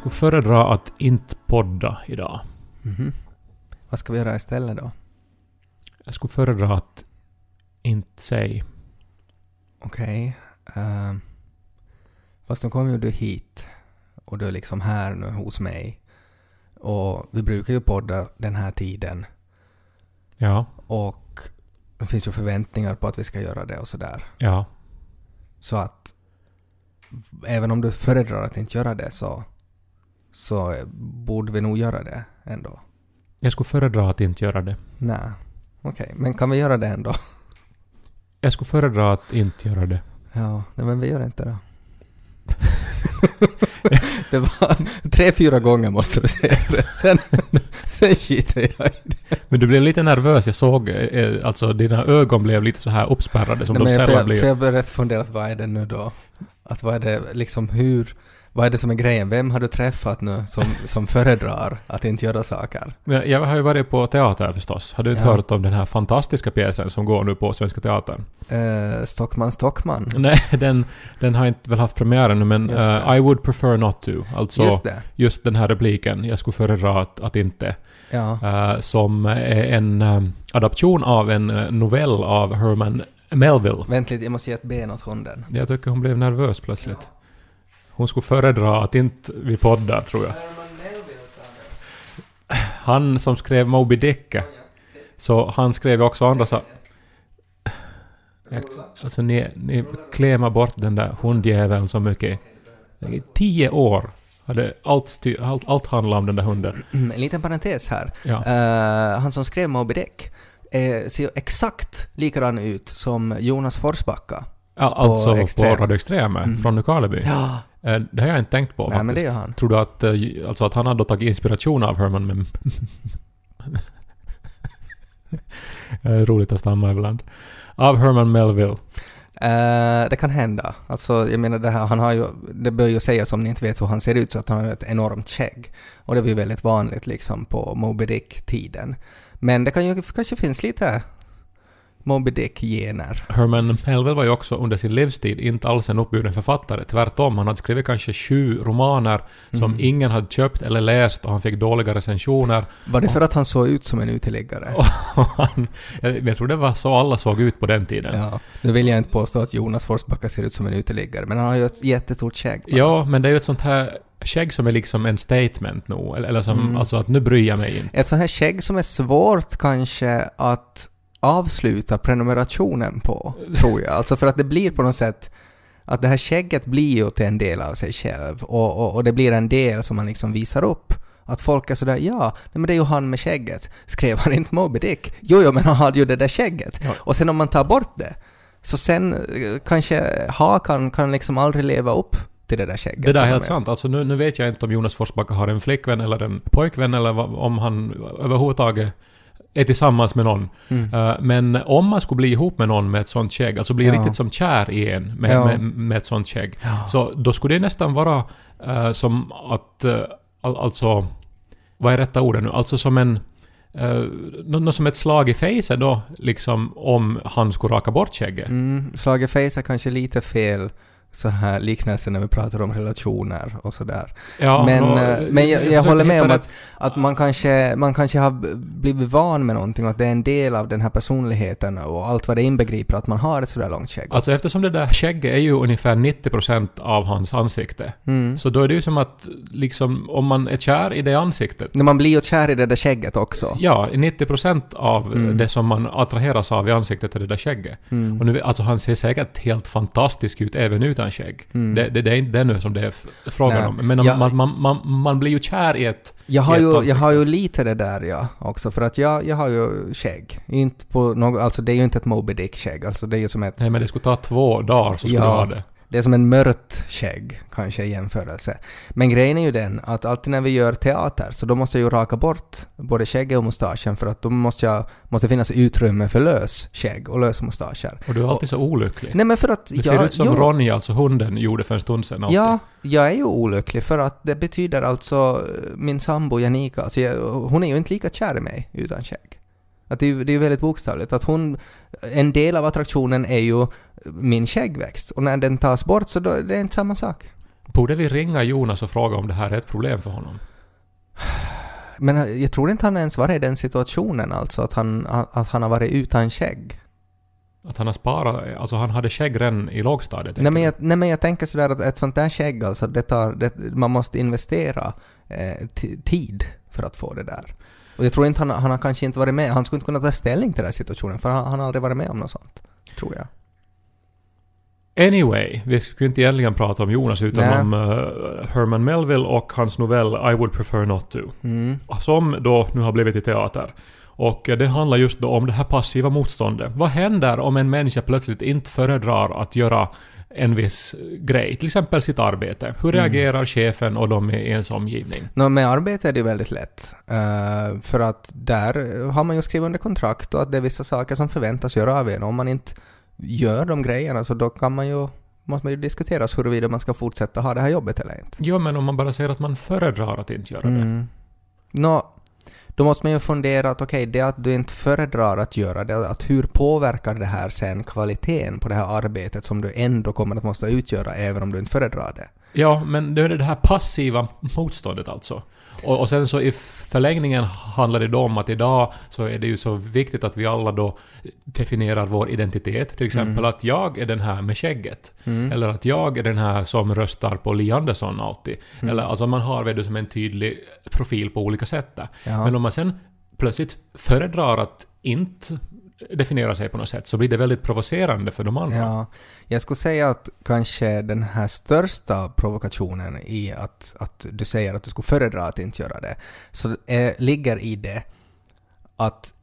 Skulle föredra att inte podda idag. Mhm. Vad ska vi göra istället då? Jag skulle föredra att inte säga. Okej. ehm, fast nu kommer ju du hit och du är liksom här nu hos mig. Och vi brukar ju podda den här tiden Ja, och det finns ju förväntningar på att vi ska göra det och sådär. ja. Så att även om du föredrar att inte göra det så, så borde vi nog göra det ändå. Jag skulle föredra att inte göra det. Nej. Okej, men kan vi göra det ändå? Jag skulle föredra att inte göra det. Ja, nej, men vi gör inte det. det var tre, fyra gånger måste du säga det. Sen, sen skiter jag i det. Men du blev lite nervös. Jag såg, eh, alltså dina ögon blev lite så här uppspärrade som Nej, de sällan blir. för jag började fundera, vad är det nu då? Att vad är det liksom hur... Vad är det som är grejen? Vem har du träffat nu som, som föredrar att inte göra saker? Jag har ju varit på teater förstås. Har du inte Ja. hört om den här fantastiska pjäsen som går nu på Svenska Teatern? Eh, Stockman Stockman. Nej, den, den har inte väl haft premiär ännu men eh, I would prefer not to. Alltså Just just, den här repliken, jag skulle föredra att, att inte. Ja. eh, som är en eh, adaption av en novell av Herman Melville. Vänt lite, jag måste ge ett ben åt hunden. Jag tycker hon blev nervös plötsligt. Hon skulle föredra att inte vi poddar, tror jag. Han som skrev Moby Dick, så han skrev ju också andra saker. Alltså ni, ni klämmer bort den där hundjäveln så mycket. I tio år hade allt, styr, allt, allt handlat om den där hunden. Mm, en liten parentes här. Ja. Eh, han som skrev Moby Dick eh, ser ju exakt likadan ut som Jonas Forsbacka. Ja, alltså på, Extrem. Radio Extrem Mm. från Nykarleby. Ja, Det har jag inte tänkt på nej faktiskt. men det gör han. Tror du att, eh, alltså att han hade tagit inspiration av Herman men... Eh, Roligt att stamma ibland. Av Herman Melville. Eh, det kan hända. Alltså, jag menar det här, han har ju, det bör ju sägas om ni inte vet hur han ser ut, så att han har ett enormt skägg. Och det var ju väldigt vanligt liksom på Moby Dick-tiden. Men det kan ju kanske finns lite Moby Dick-gener. Herman Melville var ju också under sin livstid inte alls en uppburen författare. Tvärtom, han hade skrivit kanske sju romaner som Mm. ingen hade köpt eller läst och han fick dåliga recensioner. Var det för att han såg ut som en uteliggare? Och han, jag tror det var så alla såg ut på den tiden. Ja, nu vill jag inte påstå att Jonas Forsbacka ser ut som en uteliggare, men han har ju ett jättestort skägg. Ja, men det är ju ett sånt här skägg som är liksom en statement nog. Eller, eller som, Mm. alltså att nu bryr jag mig inte. Ett sånt här skägg som är svårt kanske att avsluta prenumerationen på, tror jag. Alltså för att det blir på något sätt att det här skägget blir ju till en del av sig själv och, och, och det blir en del som man liksom visar upp. Att folk är sådär ja, nej men det är ju han med skägget. Skrev han inte Moby Dick? Jo, jo, men han hade ju det där skägget. Ja. Och sen om man tar bort det, så sen eh, kanske hakan kan liksom aldrig leva upp till det där skägget. Det där är helt sant. Alltså nu, nu vet jag inte om Jonas Forsbacka har en flickvän eller en pojkvän eller om han överhuvudtaget är tillsammans med någon. Mm. Eh, men om man skulle bli ihop med någon med ett sånt skägg, alltså bli Ja. riktigt som kär i en med, Ja. med, med ett sånt skägg, Ja. så då skulle det nästan vara eh, som att... Uh, all, alltså... Vad är rätta orden nu? Alltså som en... Uh, Något som ett slag i facet då, liksom om han skulle raka bort skägget. Mm, slag i face är kanske lite fel så här liknelse när vi pratar om relationer och sådär. Ja, men och- eh, men jag, jag försöker håller med om att, att man, kanske, man kanske har blivit van med någonting och att det är en del av den här personligheten och allt vad det inbegriper att man har ett sådär långt skägg. Alltså eftersom det där skägget är ju ungefär 90% av hans ansikte. mm. Så då är det ju som att liksom om man är kär i det ansiktet. När man blir ju kär i det där skägget också. Ja, 90% av Mm. det som man attraheras av i ansiktet är det där skägget. Mm. Och nu, alltså han ser säkert helt fantastisk ut även utan skägg. Mm. Det, det, det är inte det nu som det är frågan Nej. om. Men om Ja. man, man, man, man blir ju kär i ett... Jag har, ett ju, jag har ju lite det där ja, också, för att jag, jag har ju skägg. Inte på något, alltså det är ju inte ett Moby Dick-skägg, alltså det är ju som ett Nej men det skulle ta två dagar så skulle Ja. du ha det. Det är som en mört skägg, kanske i jämförelse. Men grejen är ju den att alltid när vi gör teater så då måste jag ju raka bort både skägget och mustaschen för att då måste jag måste finnas utrymme för lös skägg och lös mustascher. Och du är alltid så olycklig. Nej men för att Du ser jag... ut som jo, Ronja, alltså hunden, gjorde för en stund sedan alltid. Ja, jag är ju olycklig för att det betyder alltså eh, min sambo Janika, alltså jag, hon är ju inte lika kär i mig utan skägg. Att det, är det är väldigt bokstavligt. Att hon, en del av attraktionen är ju min skäggväxt och när den tas bort så då, det är inte samma sak. Borde vi ringa Jonas och fråga om det här är ett problem för honom? Men jag tror inte han ens varit i den situationen alltså, att han, att han har varit utan skägg. Att han har sparat, alltså han hade skägg redan i lågstadiet? Nej men, jag, nej men jag tänker sådär att ett sånt där skägg alltså, det tar, det, man måste investera eh, tid för att få det där. Och jag tror inte han, han har kanske inte varit med, han skulle inte kunna ta ställning till den här situationen för han, han har aldrig varit med om något sånt. Tror jag. Anyway, vi skulle inte egentligen prata om Jonas utan Nej. om uh, Herman Melville och hans novell I would prefer not to. Mm. Som då nu har blivit i teater. Och eh, det handlar just då om det här passiva motståndet. Vad händer om en människa plötsligt inte föredrar att göra en viss grej, till exempel sitt arbete? Hur Mm. reagerar chefen och de i ens omgivning? Nå, med arbete är det väldigt lätt. Eh, för att där har man ju skrivit under kontrakt och att det är vissa saker som förväntas göra av en. Om man inte gör de grejerna så då kan man ju, måste man ju diskutera huruvida man ska fortsätta ha det här jobbet eller inte. Jo, men om man bara säger att man föredrar att inte göra det. Mm. Nå, då måste man ju fundera att okej, det att du inte föredrar att göra det, att hur påverkar det här sen kvaliteten på det här arbetet som du ändå kommer att måste utgöra även om du inte föredrar det? Ja, men det är det här passiva motståndet alltså. Och, och sen så i förlängningen handlar det då om att idag så är det ju så viktigt att vi alla då definierar vår identitet. Till exempel Mm. att jag är den här med skägget. Mm. Eller att jag är den här som röstar på Li Andersson alltid. Mm. Eller alltså man har du, som en tydlig profil på olika sätt där. Ja. Men om man sen plötsligt föredrar att inte definiera sig på något sätt så blir det väldigt provocerande för de andra. Ja, jag skulle säga att kanske den här största provokationen i att, att du säger att du skulle föredra att inte göra det, så eh, ligger i det att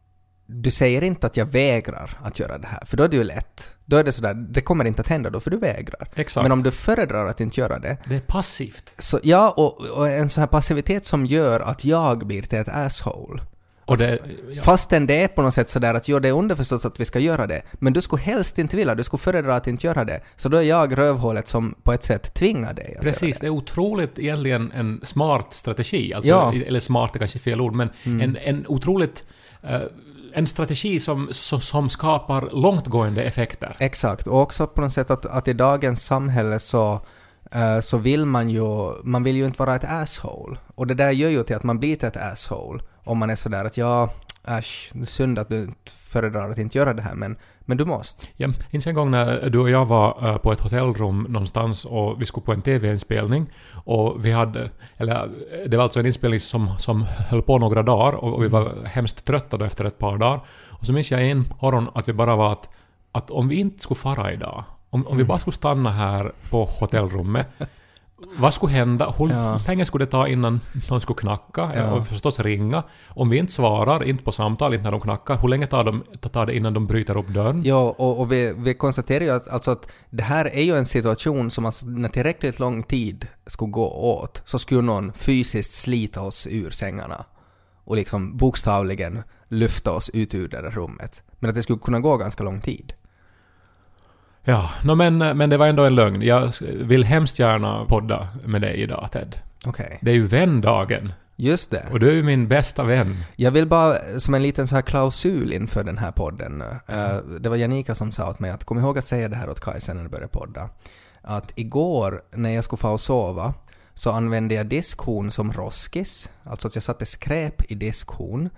du säger inte att jag vägrar att göra det här, för då är det ju lätt. Då är det sådär, det kommer inte att hända då, för du vägrar. Exakt. Men om du föredrar att inte göra det, Det är passivt. så ja, och, och en sån här passivitet som gör att jag blir till ett asshole. Och det, ja. Fastän det är på något sätt sådär att jo, det är underförstått att vi ska göra det, men du skulle helst inte vilja, du skulle föredra att inte göra det. Så då är jag rövhålet som på ett sätt tvingar dig att Precis, göra det är otroligt egentligen en smart strategi. Alltså, Ja. Eller smart är kanske fel ord, men Mm. en, en otroligt... eh, en strategi som, som, som skapar långtgående effekter. Exakt, och också på något sätt att, att i dagens samhälle så, eh, så vill man ju, man vill ju inte vara ett asshole. Och det där gör ju till att man blir ett asshole. Om man är sådär att ja, äsch, synd att du inte föredrar att inte göra det här, men, men du måste. Jag minns en gång när du och jag var eh, på ett hotellrum någonstans och vi skulle på en TV-inspelning och vi hade... Eller det var alltså en inspelning som, som höll på några dagar och, och vi var hemskt trötta då efter ett par dagar. Och så minns jag en morgon att vi bara var att, att om vi inte skulle fara idag, om, om vi bara skulle stanna här på hotellrummet vad skulle hända? Hur Ja. länge skulle det ta innan någon skulle knacka? Ja. Och förstås ringa. Om vi inte svarar, inte på samtal, inte när de knackar, hur länge tar, de, tar det innan de bryter upp dörren? Ja, och, och vi, vi konstaterar ju att, alltså att det här är ju en situation som alltså när tillräckligt lång tid skulle gå åt så skulle någon fysiskt slita oss ur sängarna och liksom bokstavligen lyfta oss ut ur det där rummet. Men att det skulle kunna gå ganska lång tid. Ja, no, men, men det var ändå en lögn. Jag vill hemskt gärna podda med dig idag, Ted. Okej. Det är ju vändagen. Just det. Och du är ju min bästa vän. Jag vill bara, som en liten så här klausul inför den här podden, eh, det var Janika som sa åt mig att kom ihåg att säga det här åt Kaj sen när du började podda. Att igår när jag skulle få och sova så använde jag diskhon som roskis, alltså att jag satte skräp i diskhon.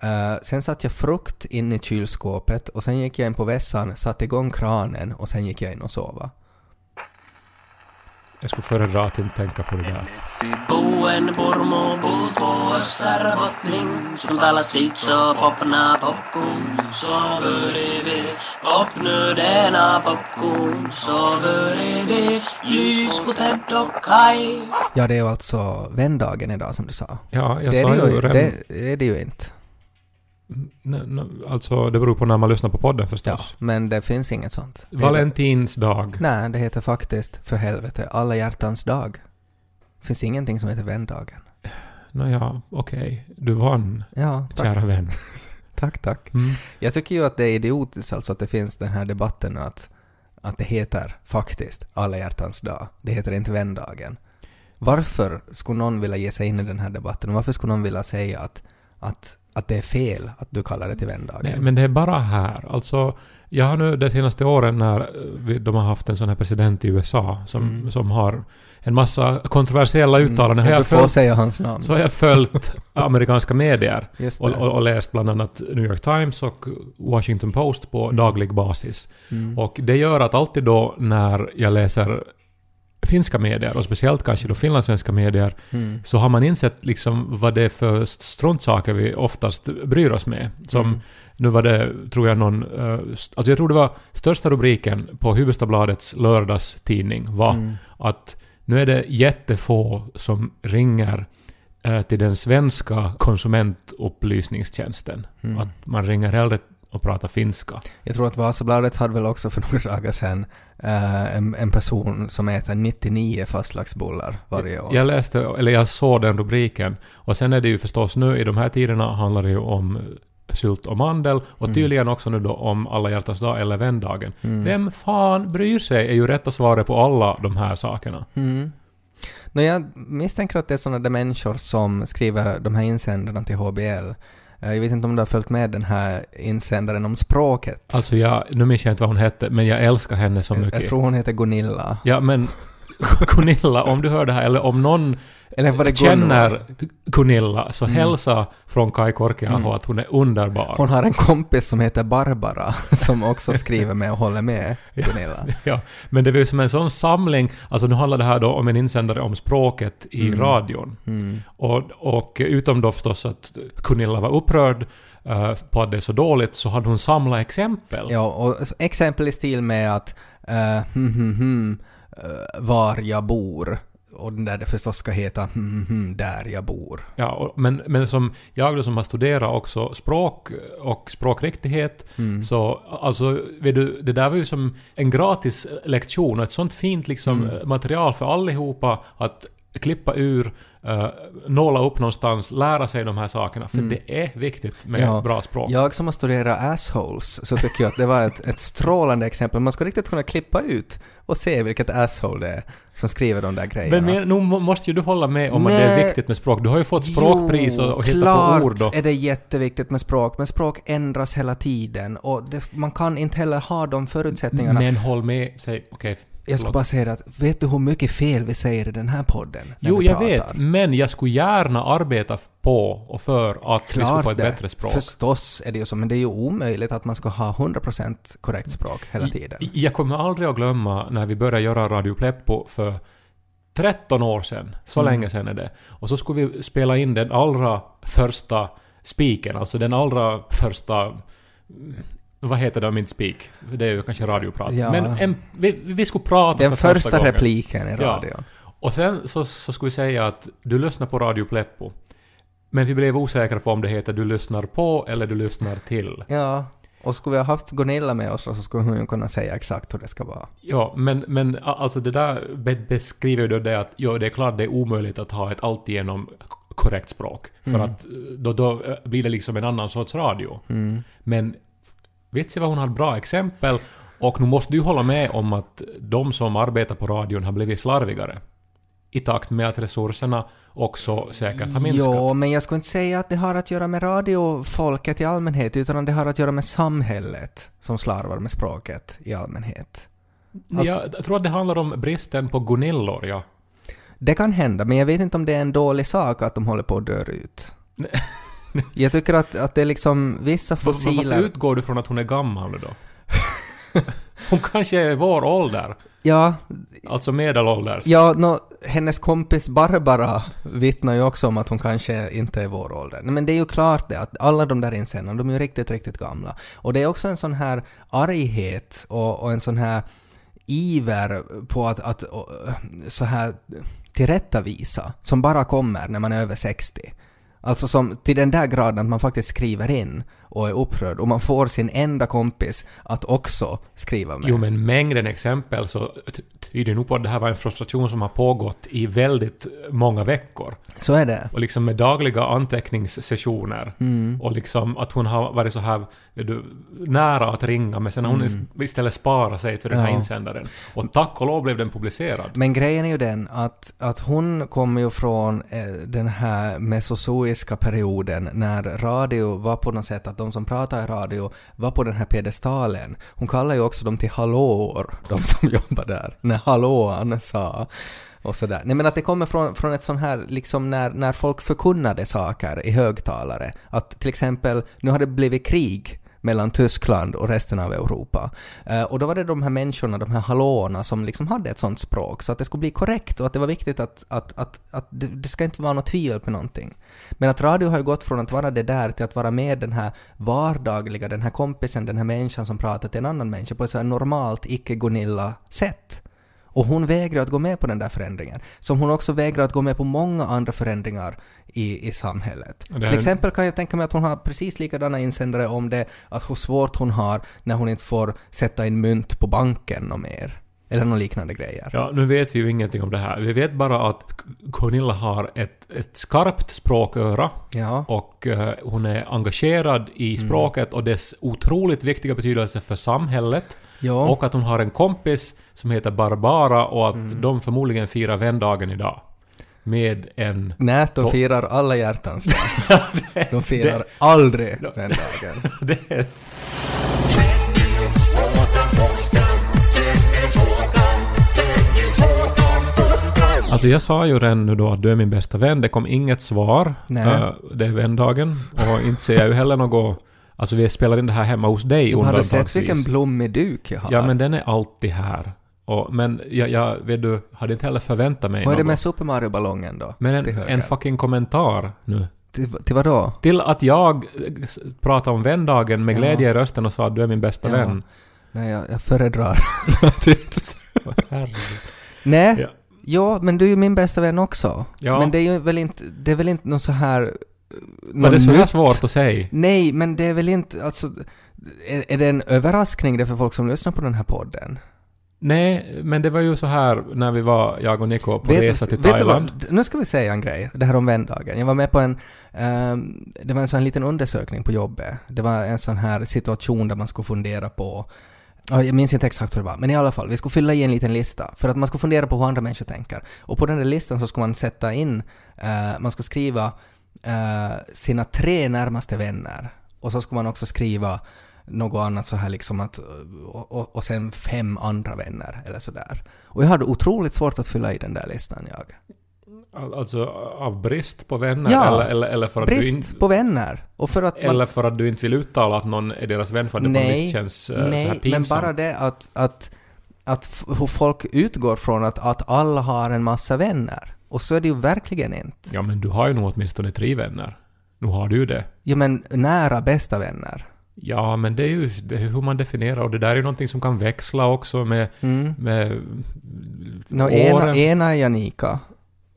Eh, sen satte jag frukt in i kylskåpet och sen gick jag in på vässan, satte igång kranen och sen gick jag in och sova. Jag skulle föredra att inte tänka på det där. Ja, det är ju alltså vändagen idag som du sa. Ja, jag det, sa det, ju redan... det är det ju inte. Alltså, det beror på när man lyssnar på podden Ja, förstås. men det finns inget sånt. Det- Valentinsdag. Nej, det heter faktiskt, för helvete, alla hjärtans dag. Det finns ingenting som heter vändagen. Nåja, okej. Du vann, Ja, tack. kära vän. Tack, tack. Mm. Jag tycker ju att det är idiotiskt alltså att det finns den här debatten att, att det heter faktiskt alla hjärtans dag. Det heter inte vändagen. Varför skulle någon vilja ge sig in i den här debatten? Varför skulle någon vilja säga att, att, att det är fel att du kallar det till vändagen? Nej, men det är bara här. Alltså, jag har nu de senaste åren när vi, de har haft en sån här president i USA som, Mm. som har en massa kontroversiella uttalanden. Mm. Jag jag följt, säga hans namn. så har jag följt amerikanska medier och, och, och läst bland annat New York Times och Washington Post på Mm. daglig basis. Mm. Och det gör att alltid då när jag läser finska medier, och speciellt kanske då finlandssvenska medier, Mm. så har man insett liksom vad det är för struntsaker vi oftast bryr oss med. Som Mm. nu var det, tror jag, någon... eh, alltså jag tror det var största rubriken på Hufvudstadsbladets lördagstidning var Mm. att nu är det jättefå som ringer eh, till den svenska konsumentupplysningstjänsten. Mm. Att man ringer hellre och pratar finska. Jag tror att Vasabladet hade väl också för några dagar sedan eh, en, en person som äter 99 fastlagsbullar varje år. Jag läste, eller jag såg den rubriken. Och sen är det ju förstås nu i de här tiderna handlar det ju om sylt och mandel och Mm. tydligen också nu då om alla hjärtans dag eller vändagen. Mm. Vem fan bryr sig är ju rätta svaret på alla de här sakerna. Mm. Jag misstänker att det är sådana där människor som skriver de här insändarna till HBL. Eh, Jag vet inte om du har följt med den här insändaren om språket. Alltså jag, nu minns jag inte vad hon hette, men jag älskar henne så mycket. jag tror hon heter Gunilla. Ja men Gunilla, om du hör det här, eller om någon Eller var det känner Gunilla, så Mm. hälsa från Kai Korkeaho Mm. att hon är underbar. Hon har en kompis som heter Barbara som också skriver med och håller med Gunilla. Ja, men det var ju som en sån samling, alltså nu handlar det här då om en insändare om språket i Mm. radion. Mm. Och, och utom då förstås att Gunilla var upprörd eh, på att det är så dåligt, så hade hon samlat exempel. Ja, och exempel i stil med att uh, hm, hm, hm, eh, var jag bor. Och den där det förstås ska heta hm, hm, där jag bor. Ja, och, men, men som jag då som har studerat också språk och språkriktighet, Mm. så alltså, vet du, det där var ju som en gratis lektion och ett sånt fint liksom Mm. material för allihopa att klippa ur, uh, nåla upp någonstans, lära sig de här sakerna. För Mm. det är viktigt med Ja. bra språk. Jag som har studerat assholes så tycker jag att det var ett, ett strålande exempel. Man ska riktigt kunna klippa ut och se vilket asshole det är som skriver de där grejerna. Men, men nu må- måste ju du hålla med om att det Nej. är viktigt med språk. Du har ju fått språkpris och, och hittat på ord. klart Och, är det jätteviktigt med språk, men språk ändras hela tiden och det, man kan inte heller ha de förutsättningarna. men håll med, säg, okej. Jag ska bara säga att, vet du hur mycket fel vi säger i den här podden? Jo, jag pratar? vet, men jag skulle gärna arbeta på och för att vi skulle Klart få ett det. bättre språk. Förstås är det ju så, men det är ju omöjligt att man ska ha 100% korrekt språk hela tiden. I- Jag kommer aldrig att glömma när vi började göra Radio Pleppo för 13 år sedan. Så Mm. länge sedan är det. Och så skulle vi spela in den allra första spiken, alltså den allra första... Vad heter det om inte speak? Det är ju kanske radioprat. Ja. Men en, vi, vi skulle prata Den för första gången. repliken i Ja. radion. Och sen så, så skulle vi säga att du lyssnar på Radio Pleppo. Men vi blev osäkra på om det heter du lyssnar på eller du lyssnar till. Ja. Och skulle vi ha haft Gunilla med oss så skulle hon kunna säga exakt hur det ska vara. Ja, men, men alltså det där be beskriver ju då det att ja, det är klart det är omöjligt att ha ett alltigenom korrekt språk. För Mm. att eh, då, då eh, blir det liksom en annan sorts radio. Mm. Men du vad hon hade bra exempel? Och nu måste du hålla med om att de som arbetar på radion har blivit slarvigare. I takt med att resurserna också säkert har minskat. Ja, men jag skulle inte säga att det har att göra med radiofolket i allmänhet, utan det har att göra med samhället som slarvar med språket i allmänhet. alltså- jag tror att det handlar om bristen på Gunillor, ja. Det kan hända, men jag vet inte om det är en dålig sak att de håller på att dö ut. Jag tycker att, att det är liksom vissa va- Varför fossiler... utgår du från att hon är gammal då? hon kanske är vår ålder. Ja, Alltså medelålders. ja no, hennes kompis Barbara vittnar ju också om att hon kanske inte är vår ålder. Men det är ju klart det att alla de där insändarna, de är ju riktigt, riktigt gamla. Och det är också en sån här arghet och, och en sån här iver på att, att och, så här tillrättavisa som bara kommer när man är över 60. Alltså som till den där graden att man faktiskt skriver in och är upprörd och man får sin enda kompis att också skriva med. Jo men mängden exempel så ty- tyder nog på att det här var en frustration som har pågått i väldigt många veckor. Så är det. Och liksom med dagliga anteckningssessioner. Mm. Och liksom att hon har varit så här du, nära att ringa men sen har hon Mm. ist- istället sparat sig till den här Ja. insändaren. Och tack och lov blev den publicerad. Men grejen är ju den att, att hon kommer ju från eh, den här mesozoiska perioden när radio var på något sätt att de som pratar i radio var på den här pedestalen. Hon kallar ju också dem till hallåor, de som jobbar där. När hallåan sa och sådär. Nej men att det kommer från, från ett sånt här, liksom när, när folk förkunnade saker i högtalare. Att till exempel, nu har det blivit krig mellan Tyskland och resten av Europa. Eh, och då var det de här människorna, de här hallåorna, som liksom hade ett sånt språk, så att det skulle bli korrekt och att det var viktigt att, att, att, att det, det ska inte vara något tvivel på någonting. Men att radio har ju gått från att vara det där till att vara med den här vardagliga, den här kompisen, den här människan som pratar till en annan människa på ett så här normalt, icke-Gunilla-sätt. Och hon vägrar att gå med på den där förändringen. Som hon också vägrar att gå med på många andra förändringar i, i samhället. Här- Till exempel kan jag tänka mig att hon har precis likadana insändare om det, att hur svårt hon har när hon inte får sätta in mynt på banken och mer. Eller några liknande grejer. Ja, nu vet vi ju ingenting om det här. Vi vet bara att Cornilla har ett, ett skarpt språköra Ja. och eh, hon är engagerad i Mm. språket och dess otroligt viktiga betydelse för samhället. Ja. Och att hon har en kompis som heter Barbara och att Mm. de förmodligen firar vändagen idag. Med en... När de firar alla hjärtans dag. De firar aldrig den dagen. det är Alltså jag sa ju redan nu då att du är min bästa vän, det kom inget svar. Nej. Eh, det är vändagen. Och inte ser jag ju heller något... Alltså vi spelar in det här hemma hos dig Du hade sett undantagsvis. vilken blommig duk jag har. Ja men den är alltid här. Och, men jag, jag vet du, hade inte heller förväntat mig Vad är det något. med Super Mario-ballongen då? Men en, en fucking kommentar nu. Till, till vad då? Till att jag eh, pratade om vändagen med Ja. glädje i rösten och sa att du är min bästa Ja. vän. Nej, jag, jag föredrar. Nej, Ja. ja. men du är ju min bästa vän också. Men det är ju väl inte, det är väl inte någon så här... Var det så nytt? svårt att säga? Nej, men det är väl inte, alltså... Är, är det en överraskning det för folk som lyssnar på den här podden? Nej, men det var ju så här när vi var, jag och Nico, på Vet resa till Thailand. vad? Nu ska vi säga en grej, det här om vändagen. Jag var med på en, ehm, det var en sån liten undersökning på jobbet. Det var en sån här situation där man skulle fundera på Ja, jag minns inte exakt hur det var, men i alla fall, vi skulle fylla i en liten lista för att man skulle fundera på hur andra människor tänker. Och på den där listan så skulle man sätta in, eh, man skulle skriva eh, sina tre närmaste vänner. Och så skulle man också skriva något annat så här liksom att, och, och, och sen fem andra vänner eller sådär. Och jag hade otroligt svårt att fylla i den där listan jag. Al- Alltså av brist på vänner Ja. eller, eller, eller, för att du Brist inte, på vänner. Och för att man, eller för att du inte vill uttala att någon är deras vän för att det på något vis känns eh, så här nej, men pinsamt. bara det att, att, att hur folk utgår från att, att alla har en massa vänner. Och så är det ju verkligen inte. Ja, men du har ju nog åtminstone tre vänner. Nu har du ju det. Ja men nära bästa vänner. Ja, men det är ju det är hur man definierar och det där är ju någonting som kan växla också med, Mm. med Nå, ena, ena är Janika.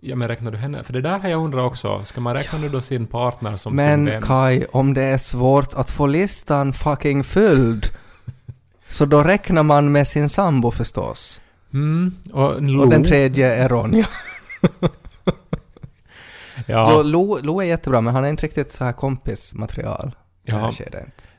Ja, men räknar du henne? För det där har jag undrat också. Ska man räkna nu då sin partner som sin Men vän? Kai, om det är svårt att få listan fucking fylld så då räknar man med sin sambo förstås. Mm, och. Och den tredje är Ronja. ja, Lo, Lo, Lo är jättebra men han är inte riktigt så här kompismaterial. Det ja.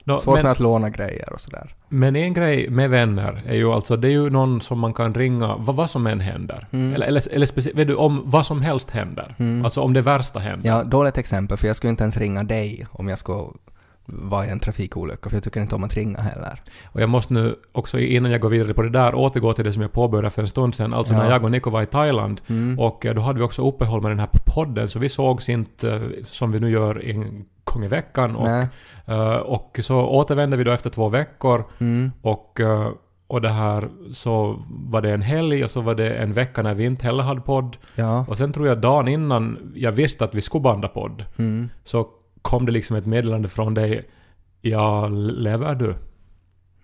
Nå, Svårt men, med att låna grejer och sådär. men en grej med vänner är ju alltså, det är ju någon som man kan ringa vad, vad som än händer. Mm. Eller, eller, eller speciellt, vet du, om vad som helst händer. Mm. Alltså om det värsta händer. Ja, dåligt exempel för jag skulle inte ens ringa dig om jag skulle vara i en trafikolycka för jag tycker inte om att ringa heller. Och jag måste nu också innan jag går vidare på det där återgå till det som jag påbörjade för en stund sedan. Alltså Ja. när jag och Nico var i Thailand Mm. och eh, då hade vi också uppehåll med den här podden så vi sågs inte eh, som vi nu gör en gång i veckan och, eh, och så återvände vi då efter två veckor Mm. och och det här så var det en helg och så var det en vecka när vi inte heller hade podd. Ja. Och sen tror jag dagen innan jag visste att vi skulle banda podd Mm. så kom det liksom ett meddelande från dig Ja, lever du?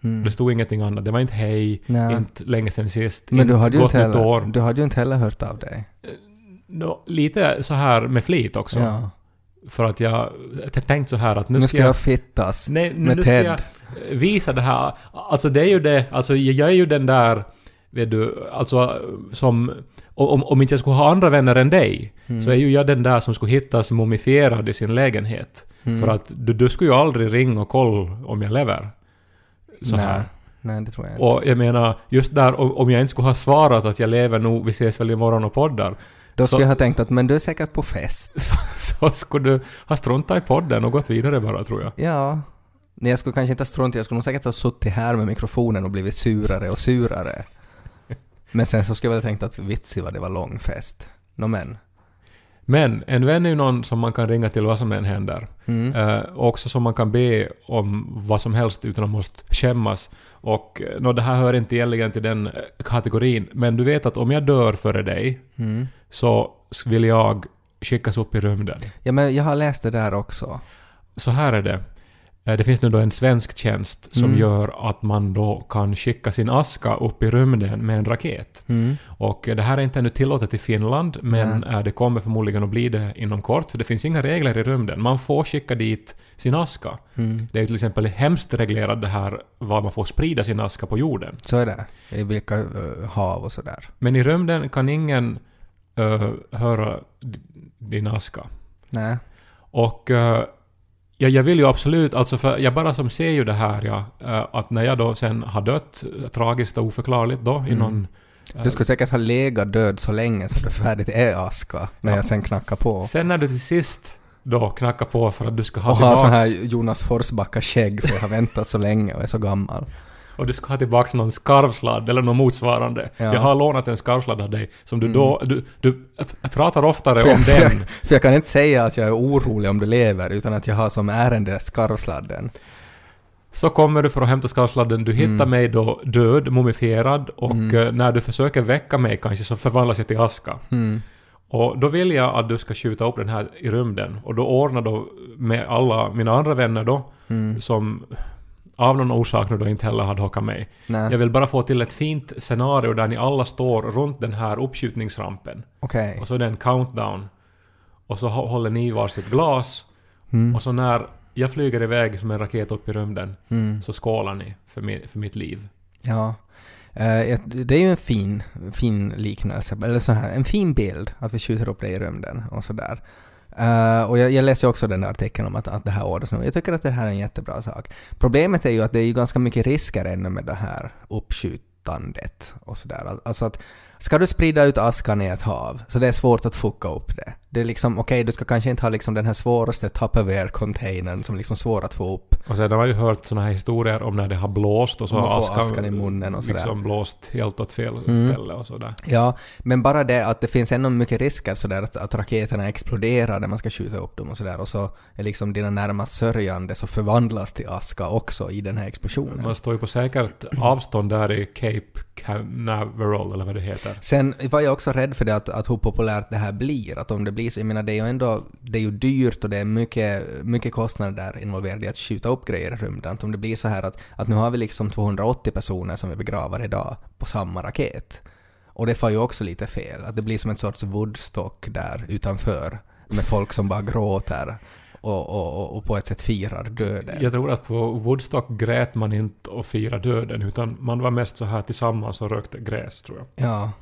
Mm. Det stod ingenting annat. Det var inte hej, Nej. inte länge sen sist, Men du hade, ju inte heller, år. du hade ju inte heller hört av dig. Nå, lite så här med flit också. Ja. För att jag tänkt så här att nu, Nu ska jag fittas Nej, med nu ska Ted. jag visa det här. Alltså det är ju det, alltså jag är ju den där, vet du, alltså som... Om, om inte jag skulle ha andra vänner än dig, Mm. så är ju jag den där som skulle hittas mumifierad i sin lägenhet. Mm. För att du, du skulle ju aldrig ringa och kolla om jag lever. Så Nej. här. Nej, det tror jag inte. Och jag menar, just där om om jag inte skulle ha svarat att jag lever nog, vi ses väl imorgon och poddar, Då så- skulle jag ha tänkt att men du är säkert på fest. så, så skulle du ha struntat i podden och gått vidare bara tror jag. Ja. Nej, jag skulle kanske inte ha struntat jag skulle nog säkert ha suttit här med mikrofonen och blivit surare och surare. Men sen så skulle jag väl tänkt att vitsi vad det var lång fest. Nå men. Men en vän är ju någon som man kan ringa till vad som än händer. Mm. Eh, också som man kan be om vad som helst utan att måste skämmas. Och eh, nå, det här hör inte egentligen till den eh, kategorin, men du vet att om jag dör före dig Mm. så vill jag skickas upp i rymden. Ja, men jag har läst det där också. Så här är det. Eh, Det finns nu då en svensk tjänst som Mm. gör att man då kan skicka sin aska upp i rymden med en raket. Mm. Och eh, det här är inte ännu tillåtet i Finland, men eh, det kommer förmodligen att bli det inom kort, för det finns inga regler i rymden. Man får skicka dit sin aska. Mm. Det är till exempel hemskt reglerat det här var man får sprida sin aska på jorden. Så är det. I vilka hav och sådär. Men i rymden kan ingen eh, höra din aska. Nej. Och eh, ja, jag vill ju absolut, alltså för jag bara som ser ju det här ja, eh, att när jag då sen har dött, eh, tragiskt och oförklarligt då, i Mm. någon... eh, Du skulle säkert ha legat död så länge så du färdigt är aska när Ja. jag sen knackar på. Sen när du till sist då knackar på för att du ska ha Och ha tillbaks... sån här Jonas Forsbacka-skägg för jag har väntat så länge och är så gammal. Och du ska ha tillbaka någon skarvsladd eller något motsvarande. Ja. Mm. Jag har lånat en skarvsladd av dig som du då... Du, du pratar oftare För jag- om för jag- den. För jag kan inte säga att jag är orolig om du lever utan att jag har som ärende skarvsladden. Så kommer du för att hämta skarvsladden, du hittar Mm. mig då död, mumifierad och Mm. eh, när du försöker väcka mig kanske så förvandlas jag till aska. Mm. Och då vill jag att du ska skjuta upp den här i rymden. Och då ordnar då med alla mina andra vänner då, Mm. som av någon orsak nu då inte heller hade hockat mig. Nej, Jag vill bara få till ett fint scenario där ni alla står runt den här uppskjutningsrampen. okej. Och så är det en countdown. Och så hå- håller ni varsitt glas. Mm. Och så när jag flyger iväg som en raket upp i rymden Mm. så skålar ni för, mi- för mitt liv. Ja. Ett- det är ju en fin, fin liknelse, eller så här, en fin bild att vi skjuter upp det i rymden och sådär. Uh, och jag, jag läste ju också den där artikeln om att, att det här ordnas nu. Jag tycker att det här är en jättebra sak. Problemet är ju att det är ju ganska mycket risker ännu med det här uppskjutandet och sådär. Alltså att ska du sprida ut askan i ett hav, så det är svårt att fucka upp det. Det är liksom, okej, du ska kanske inte ha liksom den här svåraste Tupperware-containern som liksom svår att få upp. Och sen har man ju hört såna här historier om när det har blåst och så har får askan i munnen och sådär. liksom blåst helt åt fel Mm. ställe och sådär. Ja, men bara det att det finns ändå mycket risker sådär att, att raketerna exploderar när man ska skjuta upp dem och sådär och så är liksom dina närmast sörjande så förvandlas till aska också i den här explosionen. Man står ju på säkert avstånd där i Cape Canaveral eller vad det heter. Sen var jag också rädd för det att, att hur populärt det här blir. Att om det blir så, jag menar det är ju ändå, det är ju dyrt och det är mycket, mycket kostnader där involverade i att skjuta upp grejer i rymden. Att om det blir så här att, att nu har vi liksom 280 personer som vi begravar idag på samma raket. Och det får ju också lite fel. Att det blir som en sorts Woodstock där utanför med folk som bara gråter och, och, och, på ett sätt firar döden. Jag tror att på Woodstock grät man inte och firade döden utan man var mest så här tillsammans och rökte gräs tror jag. Ja.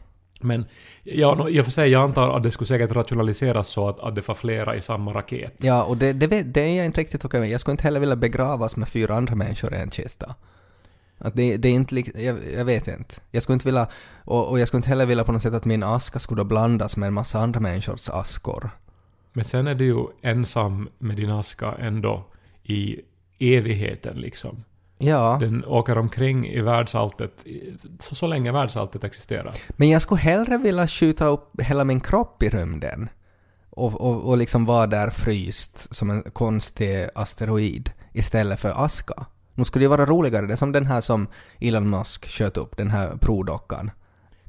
Men ja, i och för sig, jag antar att det skulle säkert rationaliseras så att, att det var flera i samma raket. Ja, och det, det, vet, det är jag inte riktigt okej med. Jag skulle inte heller vilja begravas med fyra andra människor i en kista. Att det, det är inte jag, jag vet inte. Jag skulle inte vilja, och, och jag skulle inte heller vilja på något sätt att min aska skulle blandas med en massa andra människors askor. Men sen är du ju ensam med din aska ändå i evigheten liksom. Ja, Den åker omkring i världsalltet så, så länge världsalltet existerar. men jag skulle hellre vilja skjuta upp hela min kropp i rymden. Och, och, och liksom vara där fryst som en konstig asteroid istället för aska. Nu skulle det vara roligare, det är som den här som Elon Musk sköt upp, den här prodockan.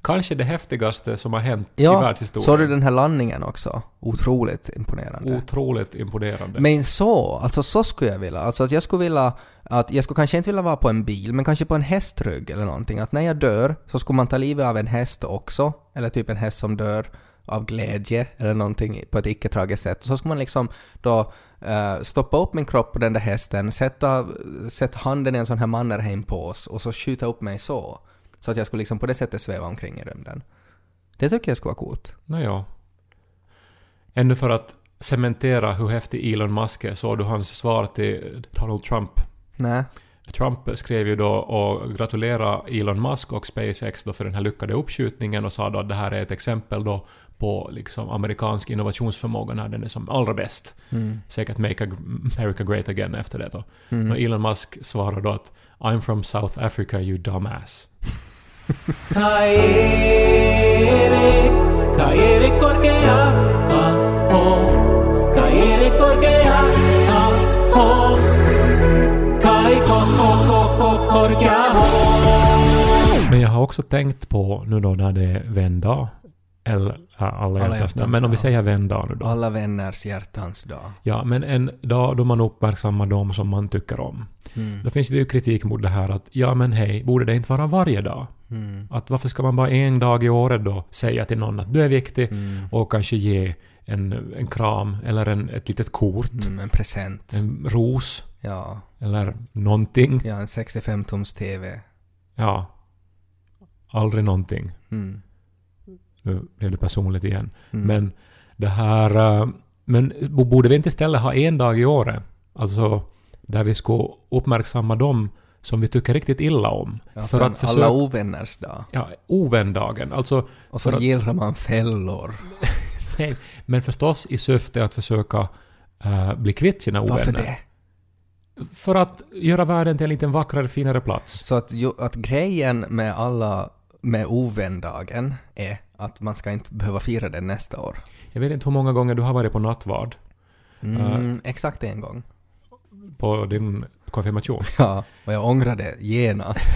Kanske det häftigaste som har hänt i Ja, världshistorien. såg du den här landningen också? Otroligt imponerande. Otroligt imponerande. Men så, alltså så skulle jag vilja. Alltså att jag skulle vilja att jag skulle kanske inte vilja vara på en bil, men kanske på en hästrygg eller någonting. Att när jag dör så skulle man ta livet av en häst också, eller typ en häst som dör av glädje eller någonting på ett icke-tragiskt sätt. Så skulle man liksom då eh, stoppa upp min kropp på den där hästen, sätta, sätta handen i en sån här Mannerheim-pås och så skjuta upp mig så. Så att jag skulle liksom på det sättet sväva omkring i rymden. Det tycker jag skulle vara coolt. Nåja. Ännu för att cementera hur häftig Elon Musk är såg du hans svar till Donald Trump. Nej. Trump skrev ju då och gratulerade Elon Musk och SpaceX då för den här lyckade uppskjutningen och sa då att det här är ett exempel då på liksom amerikansk innovationsförmåga när den är som allra bäst. Mm. Säkert Make America Great Again efter det då. Mm. Och Elon Musk svarade då att I'm from South Africa you dumbass. Men jag har också tänkt på nu då när det vänder eller ja, alla Alla hjärtans dag, men om vi säger vändag nu då. Alla vänners hjärtans dag. Ja, men en dag då man uppmärksammar dem som man tycker om. Mm. Då finns det ju kritik mot det här att ja men hej, borde det inte vara varje dag? Mm. Att varför ska man bara en dag i året då säga till någon att du är viktig Mm. och kanske ge en, en kram eller en, ett litet kort, Mm, en present. en ros Ja. eller någonting. ja, en 65-tums TV. Ja. Aldrig någonting. Mm. Nu blev det personligt igen. Mm. Men det här... eh, Men bo- borde vi inte istället ha en dag i året? Alltså där vi ska uppmärksamma dem som vi tycker riktigt illa om. ja, för att försöka... alla ovänners dag. Ja, ovändagen. Alltså, Och så gillrar man fällor. nej, men förstås i syfte att försöka eh, bli kvitt sina ovänner. Varför det? För att göra världen till en lite vackrare, finare plats. Så att, att grejen med alla med ovändagen är att man ska inte behöva fira den nästa år. Jag vet inte hur många gånger du har varit på nattvard Mm, Exakt en gång. på din konfirmation. Ja, och jag ångrar det genast.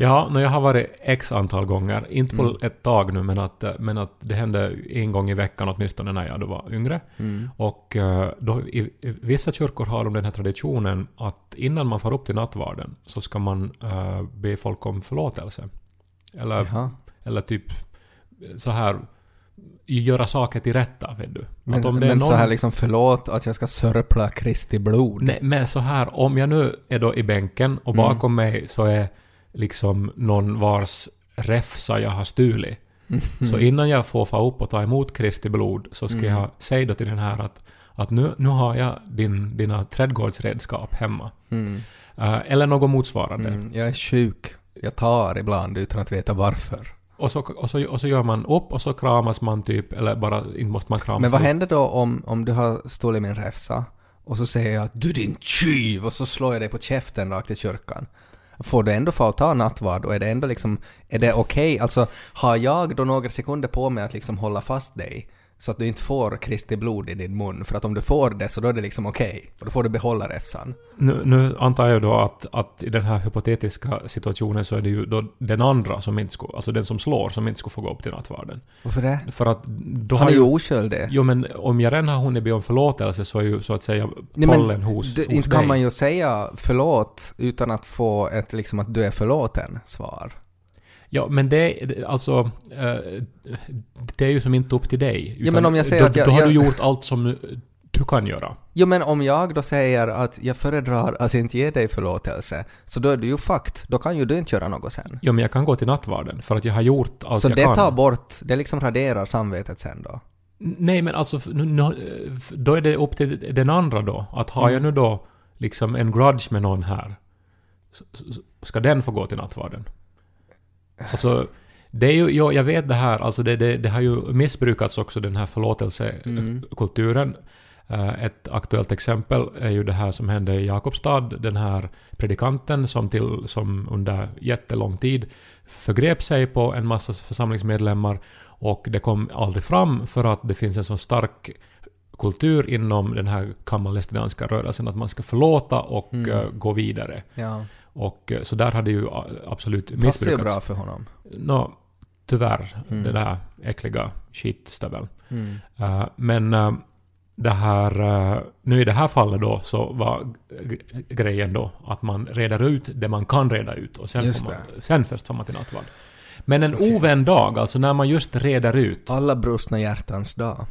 Ja, när jag har varit x antal gånger, inte på Mm. ett tag nu, men att, eh, men att det hände en gång i veckan åtminstone när jag då var yngre. Mm. Och eh, då, i, i vissa kyrkor har de den här traditionen att innan man far upp till nattvarden så ska man uh, be folk om förlåtelse. Eller, Jaha. eller typ så här göra saker till rätta, vet du. Men, men så någon- här liksom förlåt att jag ska sörpla Kristi blod. Nej, men så här, om jag nu är då i bänken och Mm. bakom mig så är liksom någon vars räfsa jag har stulit. Så innan jag får få upp och ta emot Kristi blod så ska Mm. jag säga då till den här att, att nu, nu har jag din, dina trädgårdsredskap hemma. Mm. Eh, eller något motsvarande. Mm. Jag är sjuk. Jag tar ibland utan att veta varför. Och, så, och, så, och så gör man upp och så kramas man typ, eller bara, inte måste man kramas. Men vad händer då om, om du har stulit min räfsa och så säger jag att du din tjuv och så slår jag dig på käften rakt i kyrkan. Får du ändå få ta nattvard och är det ändå liksom, är det okej? Alltså har jag då några sekunder på mig att liksom hålla fast dig så att du inte får Kristi blod i din mun? För att om du får det så då är det liksom okej. Och då får du behålla räfsan. Nu, nu antar jag då att, att i den här hypotetiska situationen så är det ju då den andra som inte skulle, alltså den som slår som inte skulle få gå upp till nattvarden. Varför det? För att då Han har är ju oskyldig. Jo men om jag redan har hunnit be om förlåtelse så är ju så att säga Nej, pollen hos, Du, hos inte dig. kan man ju säga förlåt utan att få ett liksom att du är förlåten svar. Ja men det, det- alltså... eh, det är ju som inte upp till dig. Ja, men om jag säger då, att jag- Då har jag- du gjort allt som du kan göra. Jo men om jag då säger att jag föredrar att inte ge dig förlåtelse, så då är du ju fucked. Då kan ju du inte göra något sen. Ja men jag kan gå till nattvarden för att jag har gjort allt så jag det kan. tar bort, det liksom raderar samvetet sen då. Nej men alltså, då är det upp till den andra då. Att har Mm. jag nu då liksom en grudge med någon här, ska den få gå till nattvarden? Alltså, det är ju, ja, jag vet det här, alltså det, det, det har ju missbrukats också den här förlåtelsekulturen. Eh, Ett aktuellt exempel är ju det här som hände i Jakobstad, den här predikanten som, till, som under jättelång tid förgrep sig på en massa församlingsmedlemmar och det kom aldrig fram för att det finns en så stark kultur inom den här kammarlästinianska rörelsen att man ska förlåta och Mm. eh, gå vidare. Ja. Och eh, så där har det ju absolut Passar ju missbrukats. bra för honom. Nå, tyvärr, Mm. det där äckliga skitstöveln. Mm. Uh, men uh, det här, uh, nu i det här fallet då så var grejen då att man reder ut det man kan reda ut och sen, Just får man, sen först får man till nattvard. Men en Okej. ovänd dag, alltså när man just reder ut. Alla brustna hjärtans dag.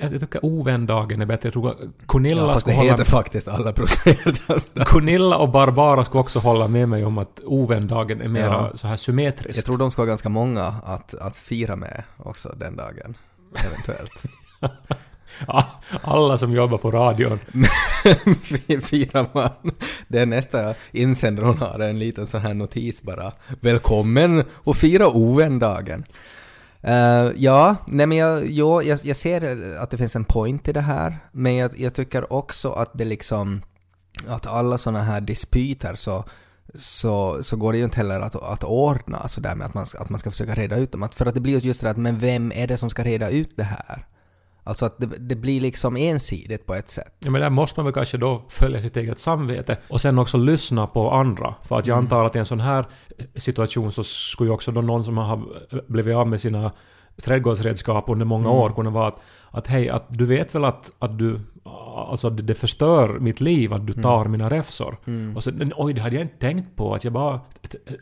Jag, tycker ovändagen är bättre. Jag tror Cornilla, Ja, fast det skulle hålla, heter faktiskt alla hjärtans dag. Cornilla och Barbara skulle också hålla med mig om att ovändagen är mera Ja. så här symmetriskt. Jag tror de ska vara ganska många att, att fira med också den dagen. Eventuellt. Alla som jobbar på radion. Firar man. Det är nästa insändare hon har en liten sån här notis bara. Välkommen och fira ovändagen. Uh, ja, nej men jag, jo, jag, jag ser att det finns en point i det här, men jag, jag tycker också att det liksom, att alla såna här dispyter så, så, så går det ju inte heller att, att ordna sådär med att man, ska- att man ska försöka reda ut dem. Att, för att det blir just det att, men vem är det som ska reda ut det här? Alltså att det, det blir liksom ensidigt på ett sätt. Ja, men där måste man väl kanske då följa sitt eget samvete och sen också lyssna på andra. För att jag antar att i en sån här situation så skulle ju också då någon som har blivit av med sina trädgårdsredskap under många år kunna vara att, att hej, att du vet väl att, att du... Alltså det, det förstör mitt liv att du tar mina räfsor. Och så, men oj, det hade jag inte tänkt på. Att jag bara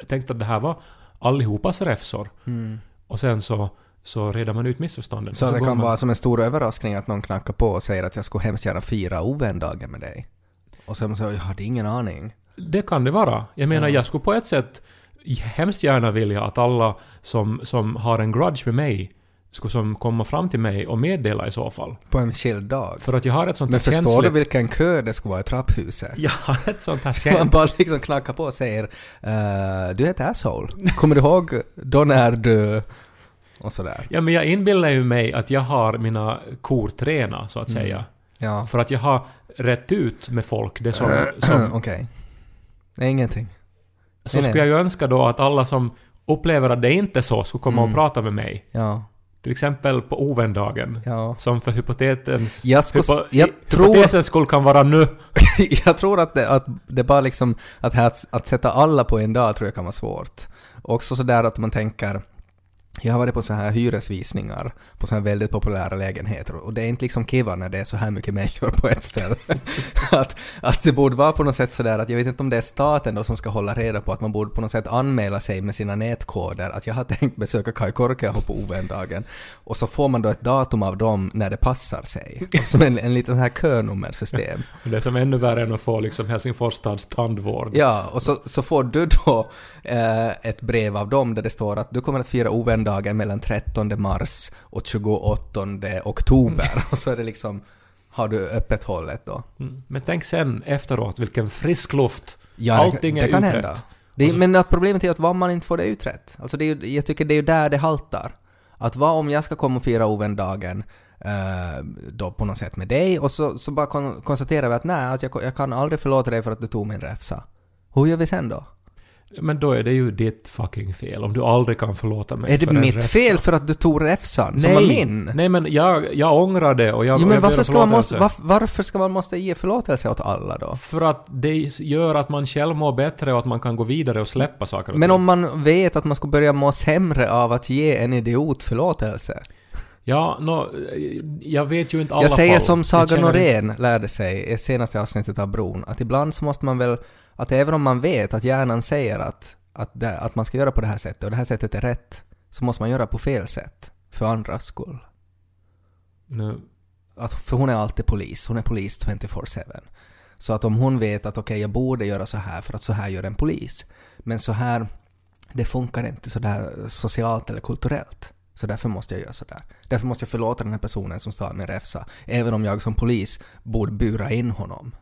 tänkte att det här var allihopas räfsor. Och sen så, så reder man ut missförstånden. Så Och det kan man- vara som en stor överraskning att någon knackar på och säger att jag skulle hemskt gärna fira ovändagen med dig. Och så säger jag, jag hade ingen aning. Det kan det vara. Jag menar, jag skulle på ett sätt hemskt gärna vilja att alla som, som har en grudge med mig skulle som komma fram till mig och meddela i så fall. På en skild dag. För att jag har ett sånt Men här förstår du känsligt... vilken kö det skulle vara i trapphuset? Jag har ett sånt här Man känsligt... bara liksom knackar på och säger uh, Du är ett asshole. Kommer du ihåg då när du... Och sådär. Ja, men jag inbillar ju mig att jag har mina kor träna, så att Mm. säga. Ja. För att jag har rätt ut med folk det som... som Okej. Nej, ingenting. så nej. skulle jag ju önska då att alla som upplever att det inte är så skulle komma Mm. och prata med mig. Ja. Till exempel på ovändagen. Ja. Som för hypotetens... Jag, skulle, hypo, jag tror... Hypotetens skull kan vara nu. jag tror att det, att det bara liksom, att, här, att sätta alla på en dag tror jag kan vara svårt. Också sådär att man tänker, jag har varit på så här hyresvisningar på så här väldigt populära lägenheter och det är inte liksom kiva när det är så här mycket människor på ett ställe. att, att det borde vara på något sätt sådär att jag vet inte om det är staten då som ska hålla reda på att man borde på något sätt anmäla sig med sina nätkoder att jag har tänkt besöka Kai Korkeaho på ovändagen och så får man då ett datum av dem när det passar sig. Som en, en liten sån här könummersystem. Det är som ännu värre än att få liksom Helsingfors stads tandvård. Ja, och så, så får du då eh, ett brev av dem där det står att du kommer att fira ovändagen mellan 13 mars och 28 oktober. Och så är det liksom, har du öppet hållet då. Mm. Men tänk sen efteråt, vilken frisk luft. Ja, Allting det, är det kan utrett. hända. Det, är- men att problemet är att vad man inte får det utrett. Alltså det är, jag tycker det är ju där det haltar. Att vad om jag ska komma och fira ovändagen eh, då på något sätt med dig och så, så bara kon, konstaterar vi att nej, att jag, jag kan aldrig förlåta dig för att du tog min räfsa. Hur gör vi sen då? Men då är det ju ditt fucking fel om du aldrig kan förlåta mig Är det för mitt räfsa. fel för att du tog räfsan som Nej, var min? nej men jag, jag ångrar det och jag, Jo, men jag varför ska, man måste, varf, varför ska man måste ge förlåtelse åt alla då? För att det gör att man själv mår bättre och att man kan gå vidare och släppa saker och Men om man vet att man ska börja må sämre av att ge en idiot förlåtelse? Ja, nå, jag vet ju inte alla jag säger fall. som Saga känner Norén lärde sig i senaste avsnittet av Bron, att ibland så måste man väl, att även om man vet att hjärnan säger att, att, det, att man ska göra på det här sättet och det här sättet är rätt, så måste man göra på fel sätt. För andras skull. Nu, Att, för hon är alltid polis, hon är polis 24-7. Så att om hon vet att okej, jag borde göra så här för att så här gör en polis. Men så här, det funkar inte så där socialt eller kulturellt. Så därför måste jag göra så där. Därför måste jag förlåta den här personen som stal min räfsa. Även om jag som polis borde bura in honom.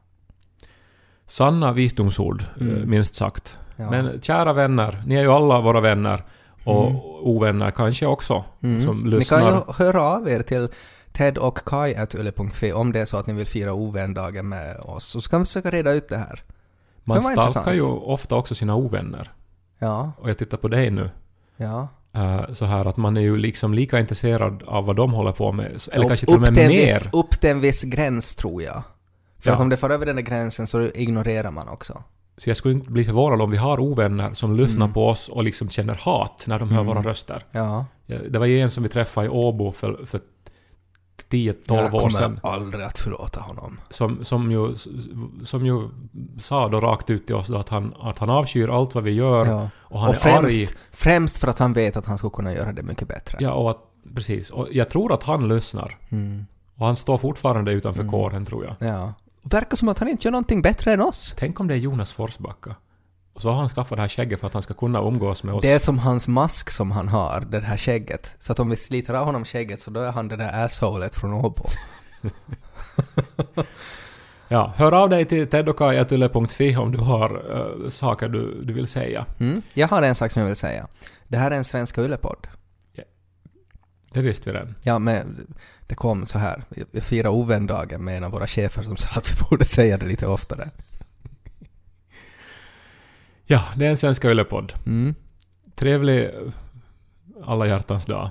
Sanna visdomsord, Mm. eh, minst sagt. Ja. Men kära vänner, ni är ju alla våra vänner. Och Mm. ovänner kanske också, Mm. som Ni lyssnar. kan ju höra av er till Ted och Kai.yle.fi om det är så att ni vill fira ovändagen med oss. Så ska vi försöka reda ut det här. Man Det stalkar ju ofta också sina ovänner. Ja, Och jag tittar på dig nu. ja. eh, så här att man är ju liksom lika intresserad av vad de håller på med. Eller Upp- kanske till och med mer. Viss, upp till en viss gräns tror jag. För Ja. att om det far över den där gränsen så ignorerar man också. Så jag skulle inte bli förvånad om vi har ovänner som lyssnar Mm. på oss och liksom känner hat när de hör Mm. våra röster. Ja. Det var ju en som vi träffade i Åbo för, för 10-12 jag år sedan. aldrig att förlåta honom. Som, som, ju, som ju sa då rakt ut till oss då att han, att han avskyr allt vad vi gör Ja. och han Och är främst, arg. främst för att han vet att han skulle kunna göra det mycket bättre. Ja, och att, precis. Och jag tror att han lyssnar. Mm. Och han står fortfarande utanför Mm. kåren, tror jag. ja. Verkar som att han inte gör någonting bättre än oss. Tänk om det är Jonas Forsbacka. Och så har han skaffat det här skägget för att han ska kunna umgås med oss. Det är som hans mask som han har, det här skägget. Så att om vi sliter av honom skägget så då är han det där assholet från Åbo. Ja, hör av dig till teddokajatyle.fi om du har eh, saker du, du vill säga. Mm. Jag har en sak som jag vill säga. Det här är en Svenska Yle-podd. Det visste vi redan. Ja, men det kom så här. Vi firade ovändagen med en av våra chefer som sa att vi borde säga det lite oftare. Ja, det är en Svenska Yle-podd. Mm. Trevlig alla hjärtans dag.